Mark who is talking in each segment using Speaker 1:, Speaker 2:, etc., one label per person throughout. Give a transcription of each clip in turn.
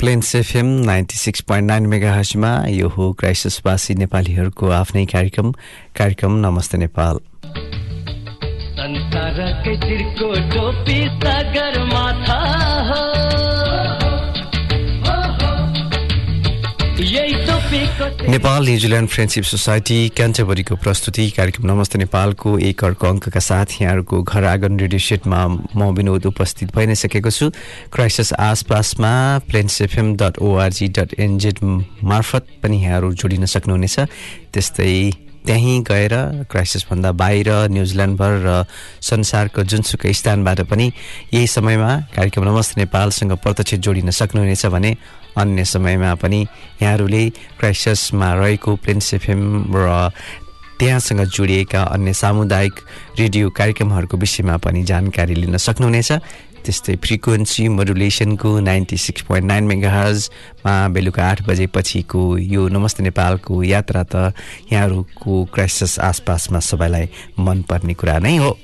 Speaker 1: Plains FM ninety six point nine mega हर्समा यो हो क्राइसिसवासी नेपालीहरूको आफ्नै कार्यक्रम। कार्यक्रम
Speaker 2: Namaste Nepal. Nepal
Speaker 1: New Zealand friendship society क्यान्टबरीको प्रस्तुति कार्यक्रम नमस्ते नेपालको एक अर्को अङ्कका साथ यहाँहरूको घर आँगन रेडियो सेटमा म विनोद उपस्थित भइ नै सकेको छु। क्राइसिस आसपासमा Plains FM dot org dot NZ मार्फत पनि यहाँहरू जोडिन सक्नुहुनेछ। त्यस्तै त्यहीँ गएर क्राइसिसभन्दा बाहिर न्युजिल्यान्डभर र संसारको जुनसुकै स्थानबाट पनि यही समयमा कार्यक्रम नमस्ते नेपालसँग प्रत्यक्ष जोडिन सक्नुहुनेछ भने अन्य समयमा पनि यहाँहरूले क्राइसिसमा रहेको प्लेन्स एफएम र त्यहाँसँग जोडिएका अन्य सामुदायिक रेडियो कार्यक्रमहरूको विषयमा पनि जानकारी लिन सक्नुहुनेछ। त्यस्तै फ्रिक्वेन्सी मोडुलेसनको नाइन्टी सिक्स पोइन्ट नाइन मेगाहजमा बेलुका आठ बजेपछिको यो नमस्ते नेपालको यात्रा त यहाँहरूको क्राइसिस आसपासमा सबैलाई मनपर्ने कुरा नै हो।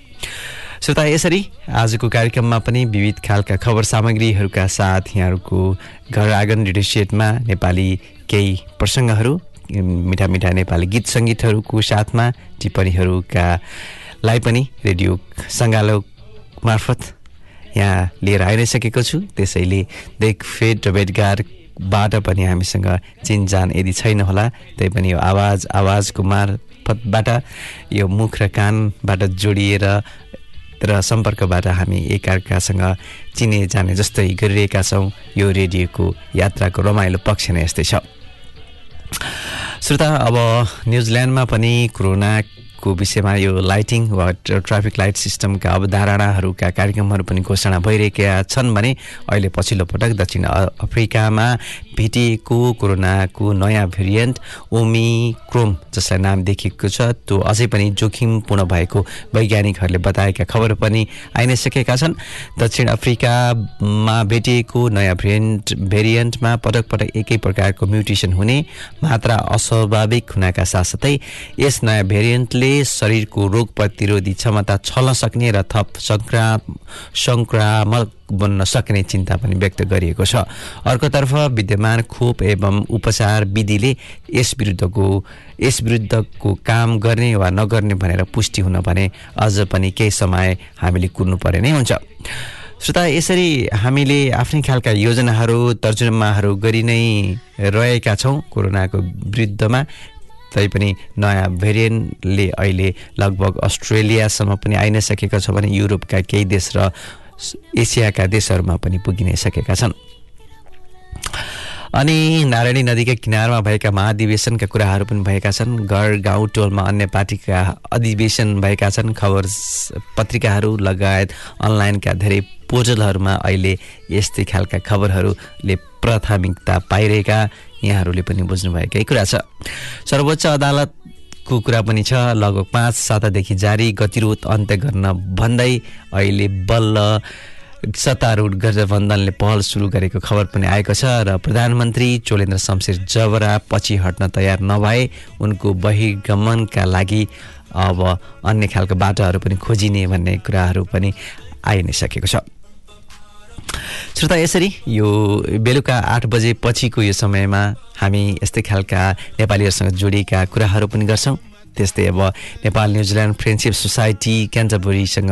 Speaker 1: श्रोता यसरी आजको कार्यक्रममा पनि विविध खालका खबर सामग्रीहरूका साथ यहाँहरूको घर आँगन रेडियो सेटमा नेपाली केही प्रसङ्गहरू मिठा मिठा नेपाली गीत सङ्गीतहरूको साथमा टिप्पणीहरूका लाई पनि रेडियो सङ्गालो मार्फत यहाँ लिएर आइ नै सकेको छु। त्यसैले देखफेट र भेटघाटबाट पनि हामीसँग चिनजान यदि छैन होला तै पनि यो आवाज आवाजको मार्फतबाट यो मुख र कानबाट जोडिएर र सम्पर्कबाट हामी एकअर्कासँग चिने जाने जस्तै गरिरहेका छौँ। यो रेडियोको यात्राको रमाइलो पक्ष नै यस्तै छ। श्रोता अब न्युजिल्यान्डमा पनि कोरोनाको विषयमा यो लाइटिङ वा ट्राफिक लाइट सिस्टमका अवधारणाहरूका कार्यक्रमहरू पनि घोषणा भइरहेका छन् भने अहिले पछिल्लो पटक दक्षिण अफ्रिकामा भेटिएको कोरोनाको नयाँ भेरिएन्ट ओमिक्रोम जसलाई नाम देखिएको छ त्यो अझै पनि जोखिमपूर्ण भएको वैज्ञानिकहरूले बताएका खबर पनि आइ नै सकेका छन्। दक्षिण अफ्रिकामा भेटिएको नयाँ भेरिएन्ट भेरिएन्टमा पटक पटक एकै प्रकारको म्युटेसन हुने मात्रा अस्वाभाविक हुनका साथसाथै यस नयाँ भेरिएन्टले शरीरको रोग प्रतिरोधी क्षमता छल्न सक्ने र थप सङ्क्रा सङ्क्रामक बन्न सक्ने चिन्ता पनि व्यक्त गरिएको छ। अर्कोतर्फ विद्यमान खोप एवं उपचार विधिले यस विरुद्धको यस विरुद्धको काम गर्ने वा नगर्ने भनेर पुष्टि हुन भने अझ पनि केही समय हामीले कुर्नु पर्ने नै हुन्छ। श्रोता यसरी हामीले आफ्नै खालका योजनाहरू तर्जुमाहरू गरि नै रहेका छौँ कोरोनाको विरुद्धमा। तैपनि नयाँ भेरिएन्टले अहिले लगभग अस्ट्रेलियासम्म पनि आइ नै सकेको छ भने युरोपका केही देश र एसियाका देशहरूमा पनि पुगिनै सकेका छन्। अनि नारायणी नदीका किनारमा भएका महाधिवेशनका कुराहरू पनि भएका छन्। घर गाउँ टोलमा अन्य पार्टीका अधिवेशन भएका छन्। खबर पत्रिकाहरू लगायत अनलाइनका धेरै पोर्टलहरूमा अहिले यस्तै खालका खबरहरूले प्राथमिकता पाइरहेका यहाँहरूले पनि बुझ्नुभएकै कुरा छ। सर्वोच्च अदालतको कुरा पनि छ लगभग पाँच सातादेखि जारी गतिरोध अन्त्य गर्न भन्दै अहिले बल्ल सत्तारूढ गठबन्धनले पहल सुरु गरेको खबर पनि आएको छ र प्रधानमन्त्री चोलेन्द्र शमशेर जबरा पछि हट्न तयार नभए उनको बहिर्गमनका लागि अब अन्य खालको बाटोहरू पनि खोजिने भन्ने कुराहरू पनि आइ नै सकेको छ। श्रोता यसरी? यो बेलुका आठ बजे पछिको यो समयमा हामी यस्तै खालका नेपालीहरूसँग जोडिएका कुराहरू पनि गर्छौँ। त्यस्तै अब Nepal New Zealand friendship society क्यान्टबरीसँग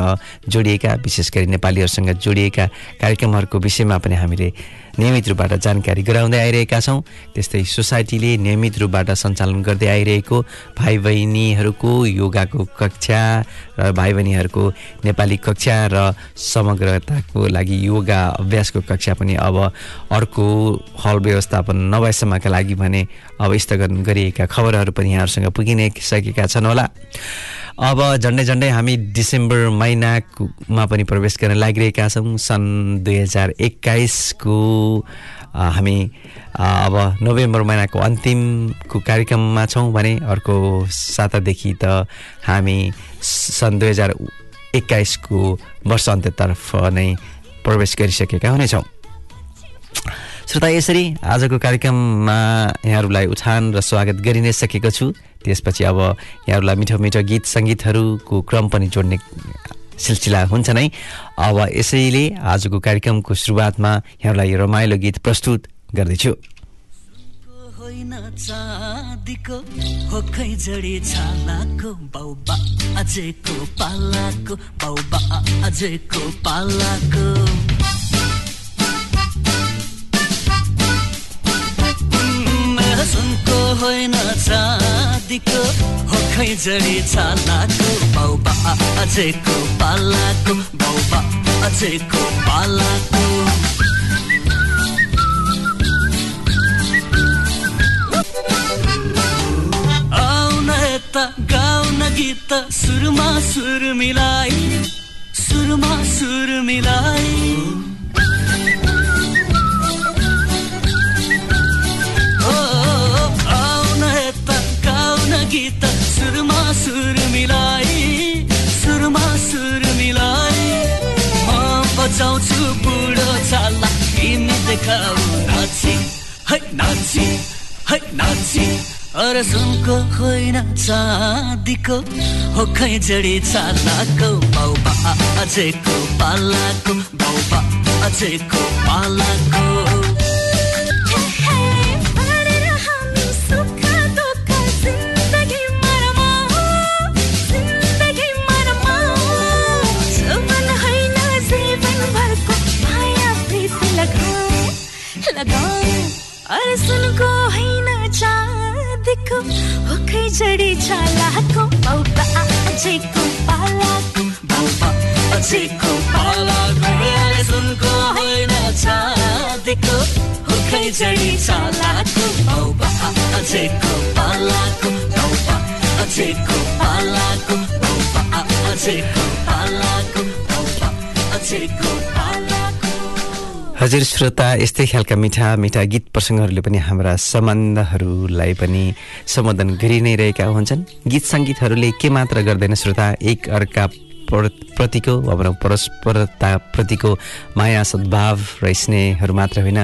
Speaker 1: जोडिएका विशेष गरी नेपालीहरूसँग जोडिएका कार्यक्रमहरूको विषयमा पनि हामीले नियमित रूपबाट जानकारी गराउँदै आइरहेका छौँ। त्यस्तै सोसाइटीले नियमित रूपबाट सञ्चालन गर्दै आइरहेको भाइ बहिनीहरूको योगाको कक्षा र भाइ बहिनीहरूको नेपाली कक्षा र समग्रताको लागि योगा अभ्यासको कक्षा पनि अब अर्को हल व्यवस्थापन नभएसम्मका लागि भने अब स्थगन गरिएका खबरहरू पनि यहाँहरूसँग पुगिनै सकेका छन् होला। अब झन्डै झन्डै हामी डिसेम्बर महिनामा पनि प्रवेश गर्न लागिरहेका छौँ। सन् दुई हजार एक्काइसको हामी अब नोभेम्बर महिनाको अन्तिमको कार्यक्रममा छौँ भने अर्को सातादेखि त हामी सन् दुई हजार एक्काइसको वर्ष अन्त्यतर्फ नै प्रवेश गरिसकेका हुनेछौँ। श्रोता यसरी आजको कार्यक्रममा यहाँहरूलाई उठान र स्वागत गरि नै सकेको छु। त्यसपछि अब यहाँहरूलाई मिठो मिठो गीत सङ्गीतहरूको क्रम पनि जोड्ने सिलसिला हुन्छ नै। अब यसैले आजको कार्यक्रमको सुरुवातमा यहाँहरूलाई रमाइलो गीत प्रस्तुत गर्दैछु। अझैको पालाको बाउबा अझैको पालाको। सुनको होइन चाँदीको हो खै जडी छालाको बाउबा अझैको पालाको बाउबा अझैको पालाको। त गाउन गीत सुरमा सुर मिलाई सुरमा सुर मिलाई। गीत सुरमा सुर मिलाई सुरमा सुर मिलाई। म बजाउँछु बुढो चाला तिमी देखाउ नाची। है नाची है नाची। अरे सुनको होइन चाँदीको हो खै जडी चालाको बाउबा अझैको पालाको बाउबा अझैको पालाको।
Speaker 3: खै जडी छालाको बाउबा अझैको पालाको
Speaker 1: बाउबा अझैको पालाको अरे सुनको होइन हो खै जडी छालाको बाउबा अझैको पालाको बाउबा अझैको पालाको बाउबा अझैको पालाको बाउबा अझैको पालाको हजुर श्रोता यस्तै खालका मिठा मिठा गीत प्रसङ्गहरूले पनि हाम्रा सम्बन्धहरूलाई पनि सम्बोधन गरि नै रहेका हुन्छन्। गीत सङ्गीतहरूले के मात्र गर्दैन श्रोता? एक अर्का प्रतिको भनौँ परस्परता प्रतिको माया सद्भाव र स्नेहहरू मात्र होइन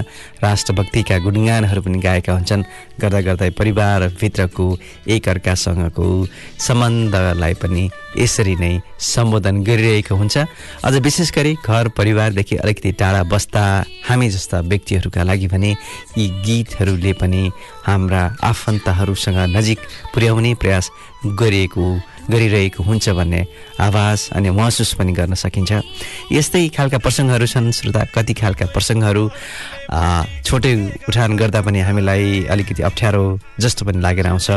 Speaker 1: राष्ट्रभक्तिका गुणगानहरू पनि गाएका हुन्छन्। गर्दा गर्दै परिवारभित्रको एक अर्कासँगको सम्बन्धलाई पनि यसरी नै सम्बोधन गरिरहेको हुन्छ। अझ विशेष गरी घर परिवारदेखि अलिकति टाढा बस्दा हामी जस्ता व्यक्तिहरूका लागि भने यी गीतहरूले पनि हाम्रा आफन्तहरूसँग नजिक पुर्याउने प्रयास गरिएको गरिरहेको हुन्छ भन्ने आवाज अनि महसुस पनि गर्न सकिन्छ। यस्तै खालका प्रसङ्गहरू छन् श्रोता कति खालका प्रसङ्गहरू छोटै उठान गर्दा पनि हामीलाई अलिकति अप्ठ्यारो जस्तो पनि लागेर आउँछ।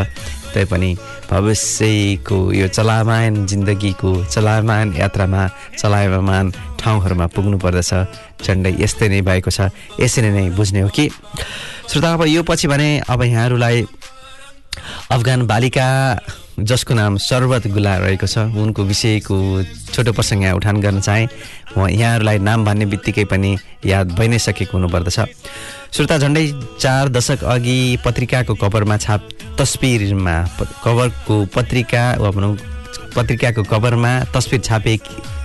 Speaker 1: तैपनि भविष्यको यो चलायमान जिन्दगीको चलायमान यात्रामा चलायमान ठाउँहरूमा पुग्नु पर्दछ झन्डै यस्तै नै भएको छ। यसरी नै बुझ्ने हो कि? श्रोता अब यो पछि भने अब यहाँहरूलाई अफगान बालिका जसको नाम शरबत गुला रहेको छ उनको विषयको छोटो प्रसङ्ग यहाँ उठान गर्न चाहेँ। यहाँहरूलाई नाम भन्ने बित्तिकै पनि याद भइ नै सकेको हुनुपर्दछ। श्रोता झन्डै चार दशक अघि पत्रिकाको कभरमा छाप तस्बिरमा कभरको पत्रिका वा भनौँ पत्रिकाको कभरमा तस्बिर छापे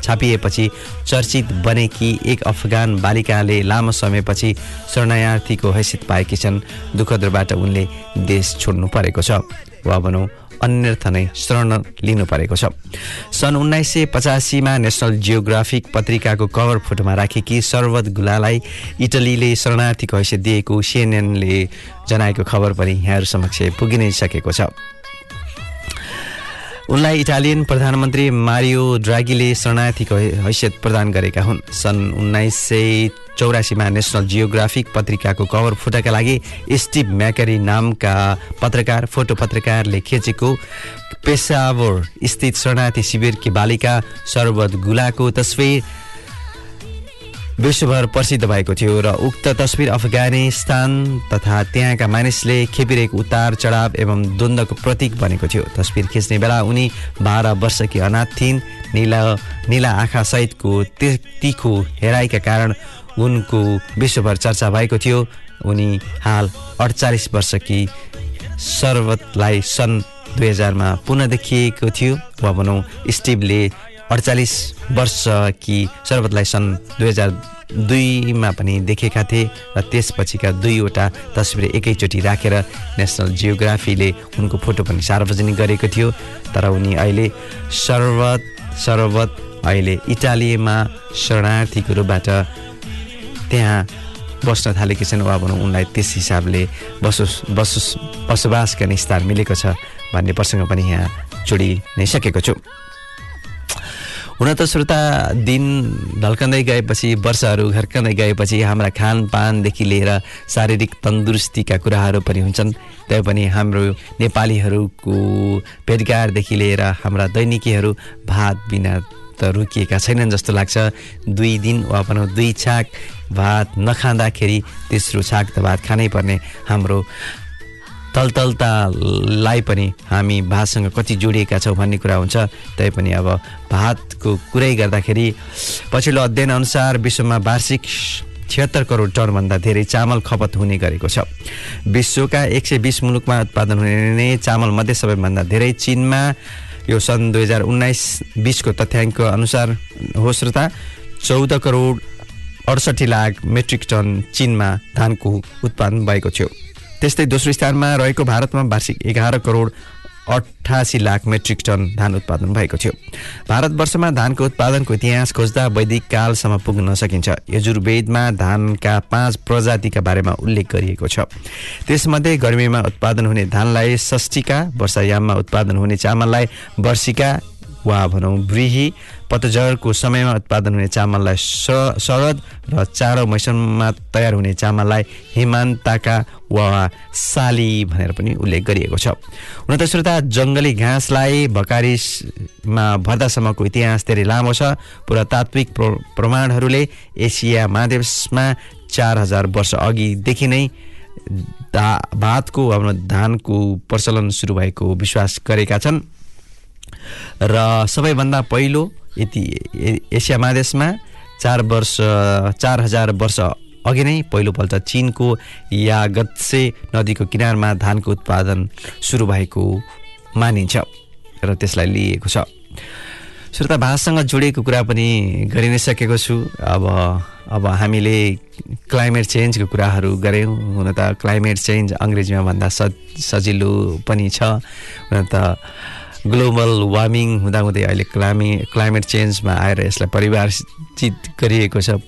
Speaker 1: छापिएपछि चर्चित बनेकी एक अफगान बालिकाले लामो समयपछि शरणार्थीको हैसियत पाएकी छन्। दुःखद्रबाट उनले देश छोड्नु परेको छ वा भनौँ अन्यर्थ नै शरण लिनु परेको छ। सन् उन्नाइस सय पचासीमा नेसनल जियोग्राफिक पत्रिकाको कभर फोटोमा राखेकी सर्वत गुलालाई इटलीले शरणार्थीको हैसियत दिएको सिएनएनले जनाएको खबर पनि यहाँहरू समक्ष पुगि नै सकेको छ। उनलाई इटालियन प्रधानमन्त्री मारियो ड्रागीले शरणार्थीको हैसियत प्रदान गरेका हुन्। सन् उन्नाइस सय चौरासीमा नेसनल जियोग्राफिक पत्रिकाको कभर फोटोका लागि स्टिभ म्याकरी नामका पत्रकार फोटो पत्रकारले खिचेको पेसावर स्थित शरणार्थी शिविरकी बालिका शरबत गुलाको तस्विर विश्वभर प्रसिद्ध भएको थियो र उक्त तस्विर अफगानिस्तान तथा त्यहाँका मानिसले खेपिरहेको उतार चढाव एवं द्वन्द्वको प्रतीक बनेको थियो। तस्विर खिच्ने बेला उनी बाह्र वर्षकी अनाथ थिइन्। निला निला आँखा सहितको ति- तिखो हेराइका कारण उनको विश्वभर चर्चा भएको थियो। उनी हाल अडचालिस वर्षकी शरबतलाई सन् दुई हजारमा पुनः देखिएको थियो। वा भनौँ स्टिभले अडचालिस वर्ष कि शरबतलाई सन् दुई हजार दुईमा पनि देखेका थिए र त्यसपछिका दुईवटा तस्बिर एकैचोटि राखेर नेसनल जियोग्राफीले उनको फोटो पनि सार्वजनिक गरेको थियो। तर उनी अहिले शरबत शरबत अहिले इटालीमा शरणार्थीको रूपबाट त्यहाँ बस्न थालेकी छन् वा भनौँ उनलाई त्यस हिसाबले बसोस बसोस बसोबास गर्ने स्थान मिलेको छ भन्ने प्रसङ्ग पनि यहाँ जोडि नै सकेको छु। हुन त श्रोता दिन ढल्कँदै गएपछि वर्षहरू घर्कँदै गएपछि हाम्रा खानपानदेखि लिएर शारीरिक तन्दुरुस्तीका कुराहरू पनि हुन्छन्। तैपनि हाम्रो नेपालीहरूको भेटघाटदेखि लिएर हाम्रा दैनिकीहरू भात बिना त रोकिएका छैनन् जस्तो लाग्छ। दुई दिन वा भनौँ दुई छाक भात नखाँदाखेरि तेस्रो छाक त भात खानै पर्ने हाम्रो तलतलतालाई पनि हामी भातसँग कति जोडिएका छौँ भन्ने कुरा हुन्छ। तैपनि अब भातको कुरै गर्दाखेरि पछिल्लो अध्ययन अनुसार विश्वमा वार्षिक छिहत्तर करोड टनभन्दा धेरै चामल खपत हुने गरेको छ। विश्वका एक सय बिस मुलुकमा उत्पादन हुने चामल मध्ये सबैभन्दा धेरै चिनमा यो सन् दुई हजार उन्नाइस बिसको तथ्याङ्क अनुसार हो। श्रोता चौध करोड अडसठी लाख मेट्रिक टन चिनमा धानको उत्पादन भएको थियो। त्यस्तै दोस्रो स्थानमा रहेको भारतमा वार्षिक एघार करोड अठासी लाख मेट्रिक टन धान उत्पादन भएको थियो। भारतवर्षमा धानको उत्पादनको इतिहास खोज्दा वैदिक कालसम्म पुग्न सकिन्छ। यजुर्वेदमा धानका पाँच प्रजातिका बारेमा उल्लेख गरिएको छ। त्यसमध्ये गर्मीमा उत्पादन हुने धानलाई षष्ठीका वर्षायाममा उत्पादन हुने चामललाई वर्षिका वा भनौँ व्रीही पतझरको समयमा उत्पादन हुने चामललाई स- शरद र चारो मौसममा तयार हुने चामललाई हिमान्ताका वा साली भनेर पनि उल्लेख गरिएको छ। हुन त श्रोता जङ्गली घाँसलाई भकारिसमा भर्दासम्मको इतिहास धेरै लामो छ। पुरातात्विक प्र प्रमाणहरूले एसिया महादेशमा चार हजार वर्ष अघिदेखि नै धा भातको धानको प्रचलन सुरु भएको विश्वास गरेका छन्। र सबैभन्दा पहिलो यति एसिया महादेशमा चार वर्ष चार हजार वर्ष अघि नै पहिलोपल्ट चिनको यागत्से नदीको किनारमा धानको उत्पादन सुरु भएको मानिन्छ र त्यसलाई लिएको छ। श्रोता भाषसँग जोडिएको कुरा पनि गरि नै सकेको छु। अब अब हामीले क्लाइमेट चेन्जको कुराहरू गऱ्यौँ। हुन त क्लाइमेट चेन्ज अङ्ग्रेजीमा भन्दा सज सजिलो पनि छ। हुन त ग्लोबल वार्मिङ हुँदाहुँदै अहिले क्लाइमे क्लाइमेट चेन्जमा आएर यसलाई परिभाषित गरिएको छ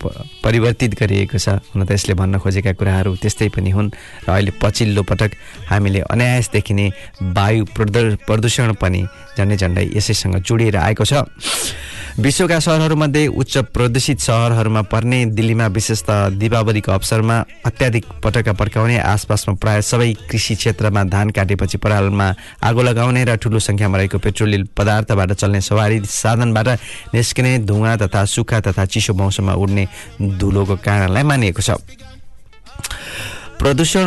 Speaker 1: परिवर्तित गरिएको छ हुन त यसले भन्न खोजेका कुराहरू त्यस्तै पनि हुन् र अहिले पछिल्लो पटक हामीले अनायास देखिने वायु प्रदू प्रदूषण पनि झन्डै झन्डै यसैसँग जोडिएर आएको छ। विश्वका सहरहरूमध्ये उच्च प्रदूषित सहरहरूमा पर्ने दिल्लीमा विशेषतः दीपावलीको अवसरमा अत्याधिक पटका पड्काउने आसपासमा प्राय सबै कृषि क्षेत्रमा धान काटेपछि परालमा आगो लगाउने र ठुलो सङ्ख्यामा रहेको पेट्रोलियल पदार्थबाट चल्ने सवारी साधनबाट निस्किने धुवा तथा सुक्खा तथा चिसो मौसममा उड्ने धुलोको कारणलाई मानिएको छ। प्रदूषण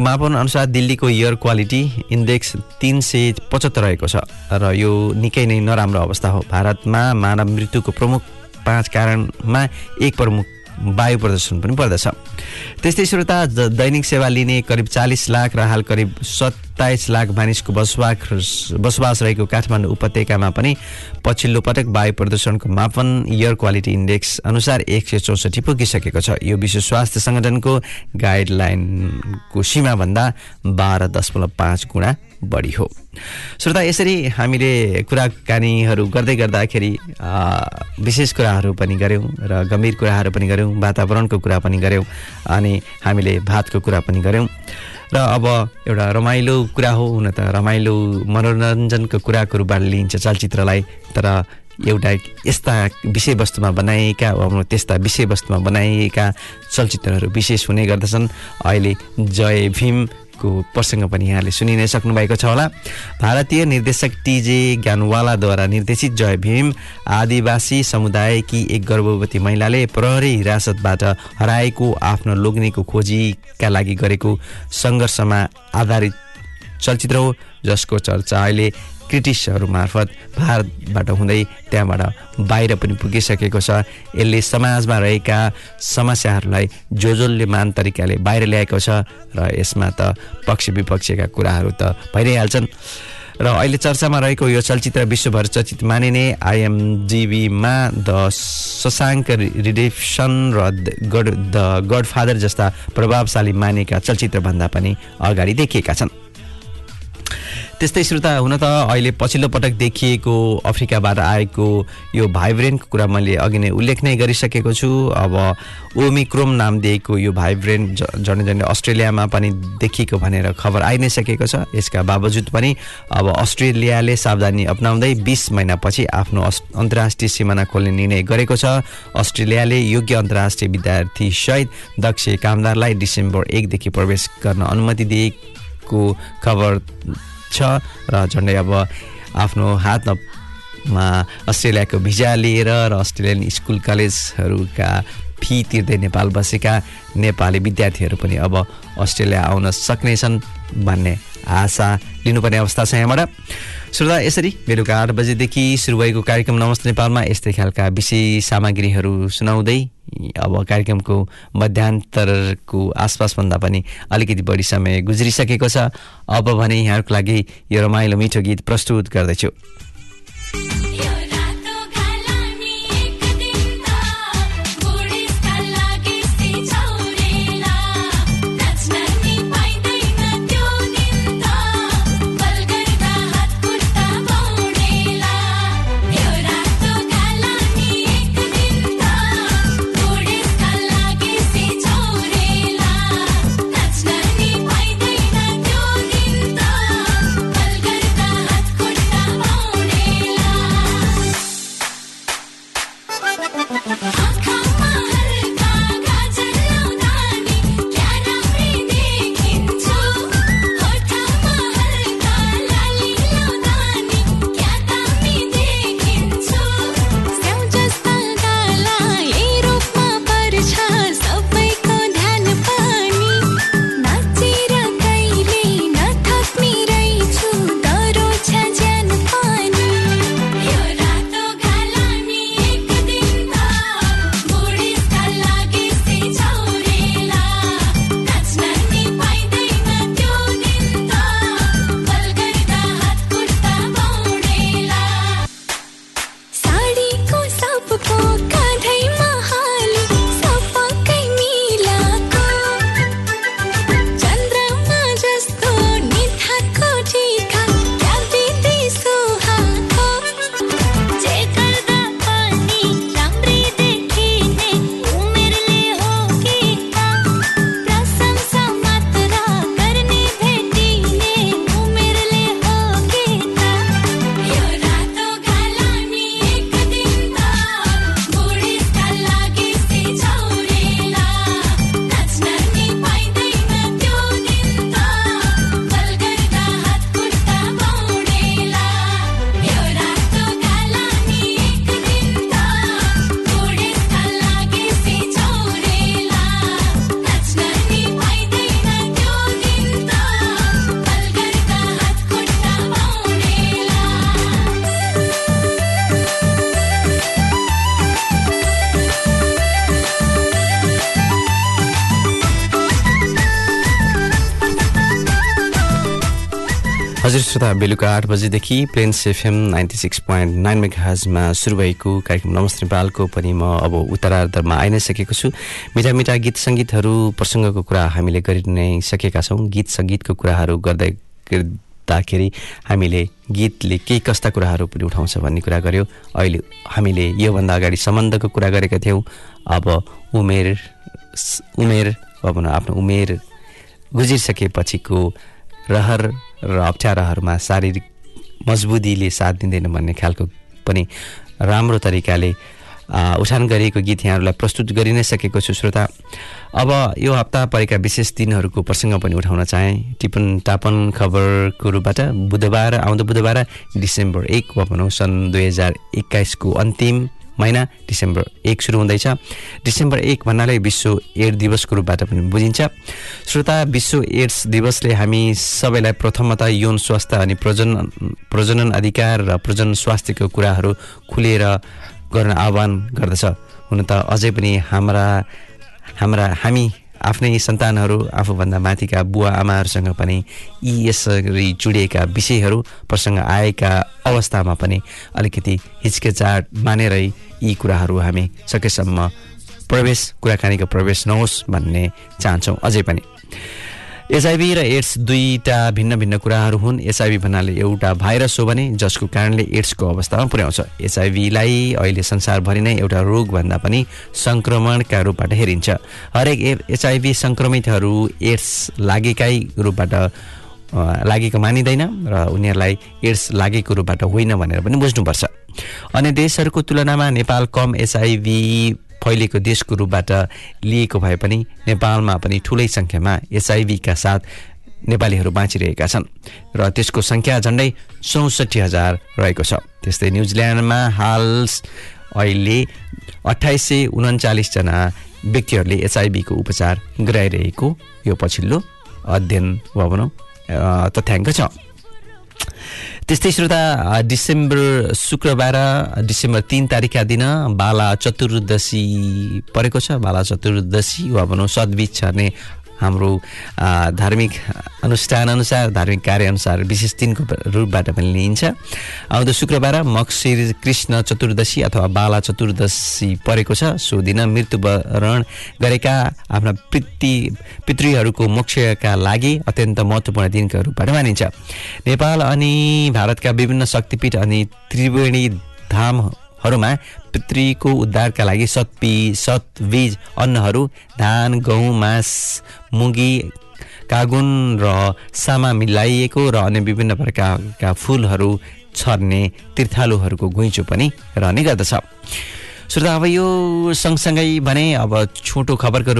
Speaker 1: मापन अनुसार दिल्लीको एयर क्वालिटी इन्डेक्स तिन सय पचहत्तर रहेको छ। र यो निकै नै नराम्रो अवस्था हो। भारतमा मानव मृत्युको प्रमुख पाँच कारणमा एक प्रमुख वायु प्रदूषण पनि पर्दछ। त्यस्तै श्रोता दैनिक सेवा लिने करिब चालिस लाख र हाल करिब सत्ताइस लाख मानिसको बसोबास बसोबास रहेको काठमाडौँ उपत्यकामा पनि पछिल्लो पटक वायु प्रदूषणको मापन एयर क्वालिटी इन्डेक्स अनुसार एक सय चौसठी पुगिसकेको छ। यो विश्व स्वास्थ्य सङ्गठनको गाइडलाइनको सीमाभन्दा बाह्र दशमलव पाँच गुणा बढी हो। श्रोता यसरी हामीले कुराकानीहरू गर्दै गर्दाखेरि विशेष कुराहरू पनि गऱ्यौँ र गम्भीर कुराहरू पनि गऱ्यौँ वातावरणको कुरा पनि गऱ्यौँ अनि हामीले भातको कुरा पनि गऱ्यौँ। र अब एउटा रमाइलो कुरा हो हुन त रमाइलो मनोरञ्जनको कुराको रूपबाट लिइन्छ चलचित्रलाई तर एउटा यस्ता विषयवस्तुमा बनाइएका वा त्यस्ता विषयवस्तुमा बनाइएका चलचित्रहरू विशेष हुने गर्दछन्। अहिले जय भीमको प्रसङ्ग पनि यहाँले सुनि नै सक्नुभएको छ होला। भारतीय निर्देशक टिजे ज्ञानवालाद्वारा निर्देशित जय भीम आदिवासी समुदायकी एक गर्भवती महिलाले प्रहरी हिरासतबाट हराएको आफ्नो लोग्नेको खोजीका लागि गरेको सङ्घर्षमा आधारित चलचित्र हो जसको चर्चा अहिले क्रिटिसहरू मार्फत भारतबाट हुँदै त्यहाँबाट बाहिर पनि पुगिसकेको छ। यसले समाजमा रहेका समस्याहरूलाई जो जसले मान तरिकाले बाहिर ल्याएको छ र यसमा त पक्ष विपक्षका कुराहरू त भइ र अहिले चर्चामा रहेको यो चलचित्र विश्वभर चर्चित मानिने आइएमजिबीमा द शशाङ्क रिडेप्सन र गड द गडफादर जस्ता प्रभावशाली मानेका चलचित्रभन्दा पनि अगाडि देखिएका छन्। त्यस्तै श्रोता हुन त अहिले पछिल्लो पटक देखिएको अफ्रिकाबाट आएको यो भाइब्रेन्टको कुरा मैले अघि नै उल्लेख नै गरिसकेको छु। अब ओमिक्रोम नाम दिएको यो भाइब्रेन्ट झन्डै झन्डै अस्ट्रेलियामा पनि देखिएको भनेर खबर आइ नै सकेको छ। यसका बावजुद पनि अब अस्ट्रेलियाले सावधानी अप्नाउँदै बिस महिनापछि आफ्नो अन्तर्राष्ट्रिय सिमाना खोल्ने निर्णय गरेको छ। अस्ट्रेलियाले योग्य अन्तर्राष्ट्रिय विद्यार्थी सहित दक्ष कामदारलाई डिसेम्बर एकदेखि प्रवेश गर्न अनुमति दिएको खबर छ र झन्डै अब आफ्नो हातमा अस्ट्रेलियाको भिजा लिएर र अस्ट्रेलियन स्कुल कलेजहरूका फी तिर्दै नेपाल बसेका नेपाली विद्यार्थीहरू पनि अब अस्ट्रेलिया आउन सक्नेछन् भन्ने आशा लिनुपर्ने अवस्था छ यहाँबाट। श्रोता यसरी। बेलुका आठ बजेदेखि सुरु भएको कार्यक्रम नमस्ते नेपालमा यस्तै खालका विषय सामग्रीहरू सुनाउँदै अब कार्यक्रमको मध्यान्तरको आसपासभन्दा पनि अलिकति बढी समय गुज्रिसकेको छ। अब भने यहाँहरूको लागि यो रमाइलो मिठो गीत प्रस्तुत गर्दैछु। हजुर श्रोता बेलुका आठ बजेदेखि Plains FM ninety six point nine मेघाजमा सुरु भएको कार्यक्रम नमस्ते नेपालको पनि म अब उत्तरार्धमा आइ नै सकेको छु। मिठा मिठा गीत सङ्गीतहरू प्रसङ्गको कुरा हामीले गरि नै सकेका छौँ। गीत सङ्गीतको कुराहरू गर्दै सोद्धाखेरि हामीले गीतले केही कस्ता कुराहरू पनि उठाउँछ भन्ने कुरा गऱ्यो अहिले हामीले योभन्दा अगाडि सम्बन्धको कुरा गरेका थियौँ। अब उमेर उमेर भनौँ आफ्नो उमेर गुजिसकेपछिको रहर र अप्ठ्याराहरूमा शारीरिक मजबुतीले साथ दिँदैन भन्ने खालको पनि राम्रो तरिकाले उठान गरिएको गीत यहाँहरूलाई प्रस्तुत गरि नै सकेको छु। श्रोता अब यो हप्ता परेका विशेष दिनहरूको प्रसङ्ग पनि उठाउन चाहेँ। टिपन टापन खबरको रूपबाट बुधबार आउँदो बुधबार डिसेम्बर एक वा भनौँ सन् दुई हजार एक्काइसको अन्तिम महिना डिसेम्बर एक सुरु हुँदैछ। डिसेम्बर एक भन्नाले विश्व एड्स दिवसको रूपबाट पनि बुझिन्छ। श्रोता विश्व एड्स दिवसले हामी सबैलाई प्रथमतः यौन स्वास्थ्य अनि प्रजनन प्रजनन अधिकार र प्रजनन स्वास्थ्यको कुराहरू खुलेर गर्न आह्वान गर्दछ। हुन त अझै पनि हाम्रा हाम्रा हामी आफ्नै सन्तानहरू आफूभन्दा माथिका बुवा आमाहरूसँग पनि यी यसरी जोडिएका विषयहरू प्रसङ्ग आएका अवस्थामा पनि अलिकति हिचकिचाट मानेरै यी कुराहरू हामी सकेसम्म प्रवेश कुराकानीको प्रवेश नहोस् भन्ने चाहन्छौँ। अझै पनि। एचआइभी र एड्स दुईटा भिन्न भिन्न कुराहरू हुन्। एचआइभी भन्नाले एउटा भाइरस हो भने जसको कारणले एड्सको अवस्थामा पुर्याउँछ। एचआइभीलाई अहिले संसारभरि नै एउटा रोगभन्दा पनि सङ्क्रमणका रूपबाट हेरिन्छ। हरेक ए एचआइभी सङ्क्रमितहरू एड्स लागेकै रूपबाट लागेको मानिँदैन र उनीहरूलाई एड्स लागेको रूपबाट होइन भनेर पनि बुझ्नुपर्छ। अन्य देशहरूको तुलनामा नेपाल कम एचआइभी फैलिएको देशको रूपबाट लिएको भए पनि नेपालमा पनि ठुलै सङ्ख्यामा एचआइभीका साथ नेपालीहरू बाँचिरहेका छन् र त्यसको सङ्ख्या झन्डै चौसठी हजार रहेको छ। त्यस्तै न्युजिल्यान्डमा हाल अहिले अठाइस सय उन्चालिसजना व्यक्तिहरूले एचआइभीको उपचार गराइरहेको यो पछिल्लो अध्ययन वा भनौँ तथ्याङ्क छ। त्यस्तै श्रोता डिसेम्बर शुक्रबार डिसेम्बर तिन तारिकका दिन बाला चतुर्दशी परेको छ। बाला चतुर्दशी वा भनौँ सद्बिच छर्ने हाम्रो धार्मिक अनुष्ठानअनुसार धार्मिक कार्यअनुसार विशेष दिनको रूपबाट पनि लिइन्छ। आउँदो शुक्रबार मक्सिर कृष्ण चतुर्दशी अथवा बाला चतुर्दशी परेको छ। सो दिन मृत्युवरण गरेका आफ्ना पितृ पितृहरूको मोक्षका लागि अत्यन्त महत्त्वपूर्ण दिनका रूपबाट मानिन्छ। नेपाल अनि भारतका विभिन्न शक्तिपीठ अनि त्रिवेणी धामहरूमा पितृको उद्धारका लागि सतपी सतबीज अन्नहरू धान गहुँ मास मुगी कागुन र सामा मिलाइएको र अन्य विभिन्न प्रकारका फुलहरू छर्ने तीर्थालुहरूको घुइँचो पनि रहने गर्दछ। श्रोता अब यो सँगसँगै भने अब छोटो खबरको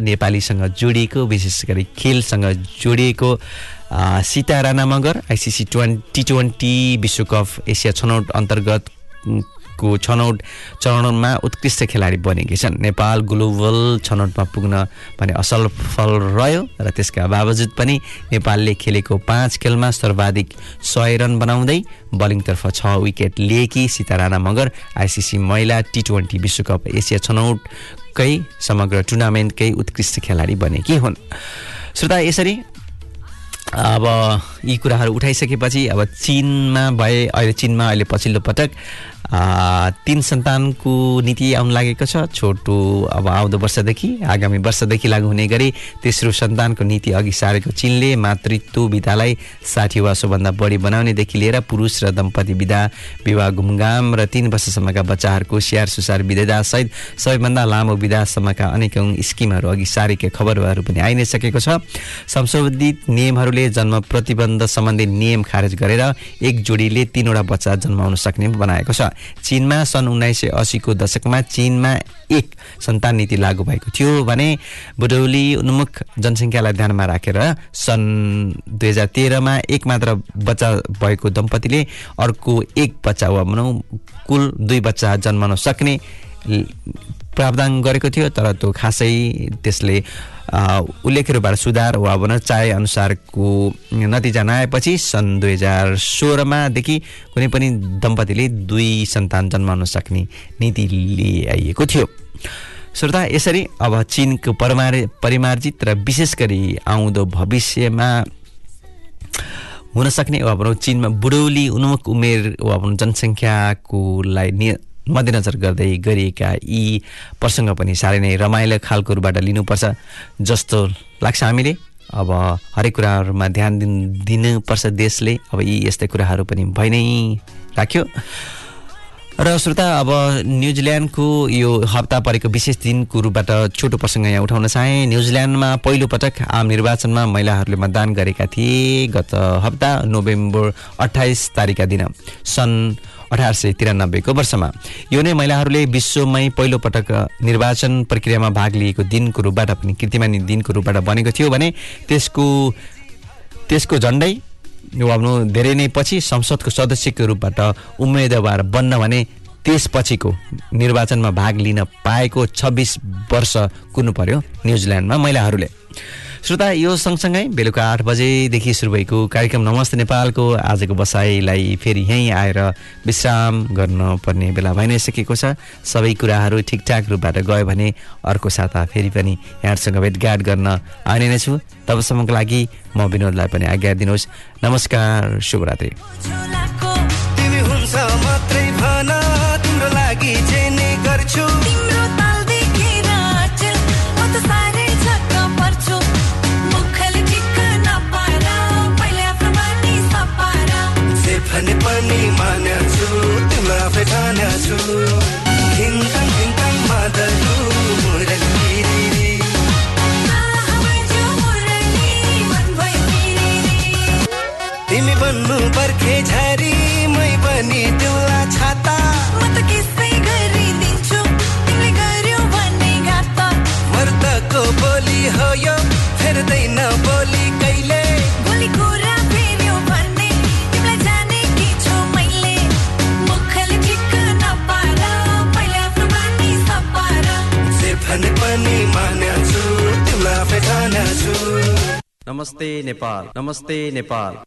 Speaker 1: नेपालीसँग जोडिएको विशेष गरी खेलसँग जोडिएको Sita Rana Magar ICC twenty twenty विश्वकप एसिया छनौट अन्तर्गत को छनौट चरणमा उत्कृष्ट खेलाडी बनेकी छन्। नेपाल ग्लोबल छनौटमा पुग्न भने असल फल रह्यो र त्यसका बावजुद पनि नेपालले खेलेको पाँच खेलमा सर्वाधिक सय रन बनाउँदै बलिङतर्फ छ विकेट लिएकी सीता राणा मगर आइसिसी महिला टी ट्वेन्टी विश्वकप एसिया छनौटकै समग्र टुर्नामेन्टकै उत्कृष्ट खेलाडी बनेकी हुन्। श्रोता यसरी अब यी कुराहरू उठाइसकेपछि अब चिनमा भए अहिले चिनमा अहिले पछिल्लो पटक तिन सन्तानको नीति आउन लागेको छ। छोटो अब आउँदो वर्षदेखि आगामी वर्षदेखि लागू हुने गरी तेस्रो सन्तानको नीति अघि सारेको चिनले मातृत्व विधालाई साठी वा सोभन्दा बढी बनाउनेदेखि लिएर पुरुष र दम्पति विधा विवाह घुमघाम र तिन वर्षसम्मका बच्चाहरूको स्याहार सुसार विधासहित सबैभन्दा लामो विधासम्मका अनेकौँ स्किमहरू अघि सारेका खबरहरू पनि आइ नै सकेको छ। संशोधित नियमहरूले जन्म प्रतिबन्ध सम्बन्धी नियम खारेज गरेर एक जोडीले तीनवटा बच्चा जन्माउन सक्ने बनाएको छ। चीनमा सन् उन्नाइस सय असीको दशकमा चीनमा एक सन्तान नीति लागू भएको थियो भने बुढौली उन्मुख जनसङ्ख्यालाई ध्यानमा राखेर सन् दुई हजार तेह्रमा एक मात्र बच्चा भएको दम्पतिले अर्को एक बच्चा वा भनौँ कुल दुई बच्चा जन्माउन सक्ने प्रावधान गरेको थियो तर त्यो खासै त्यसले अ, उल्लेख्यहरूबाट सुधार वा भनौँ चाहे अनुसारको नतिजा नआएपछि सन् दुई हजार सोह्रमादेखि कुनै पनि दम्पतिले दुई सन्तान जन्माउन सक्ने नीति ल्याइएको थियो। श्रोता यसरी अब चिनको परमार परिमार्जित र विशेष गरी आउँदो भविष्यमा हुन सक्ने वा भनौँ चिनमा बुढौली उन्मुख उमेर वा भनौँ जनसङ्ख्याकोलाई नि मध्यनजर गर्दै गरिएका यी प्रसङ्ग पनि साह्रै नै रमाइलो खालको रूपबाट लिनुपर्छ। जस्तो लाग्छ हामीले। अब हरेक कुराहरूमा ध्यान दिन दिनुपर्छ देशले। अब यी यस्तै कुराहरू पनि भइ नै राख्यो। र श्रोता अब न्युजिल्यान्डको यो हप्ता परेको विशेष दिनको रूपबाट छोटो प्रसङ्ग यहाँ उठाउन चाहे। न्युजिल्यान्डमा पहिलो पटक आम निर्वाचनमा महिलाहरूले मतदान गरेका थिए। गत हप्ता नोभेम्बर अठाइस तारिकका दिन सन् अठार सय तिरानब्बेको वर्षमा। यो नै महिलाहरूले विश्वमै पहिलो पटक निर्वाचन प्रक्रियामा भाग लिएको दिनको रूपबाट पनि कीर्तिमानी दिनको रूपबाट बनेको थियो भने त्यसको त्यसको झन्डै आफ्नो धेरै नै पछि संसदको सदस्यको रूपबाट उम्मेदवार बन्न भने त्यसपछिको निर्वाचनमा भाग लिन पाएको छब्बिस वर्ष कुर्नु पर्यो न्युजिल्यान्डमा महिलाहरूले। श्रोता यो सँगसँगै बेलुका आठ बजेदेखि सुरु भएको कार्यक्रम नमस्ते नेपालको आजको बसाइलाई फेरि यहीँ आएर विश्राम गर्नुपर्ने बेला भइ नै सकेको छ। सबै कुराहरू ठिकठाक रूपबाट गयो भने अर्को साता फेरि पनि यहाँहरूसँग भेटघाट गर्न आउने नै छु तबसम्मको लागि म विनोदलाई पनि आज्ञा दिनुहोस्। नमस्कार शुभरात्रि। नेपाल। नमस्ते नेपाल।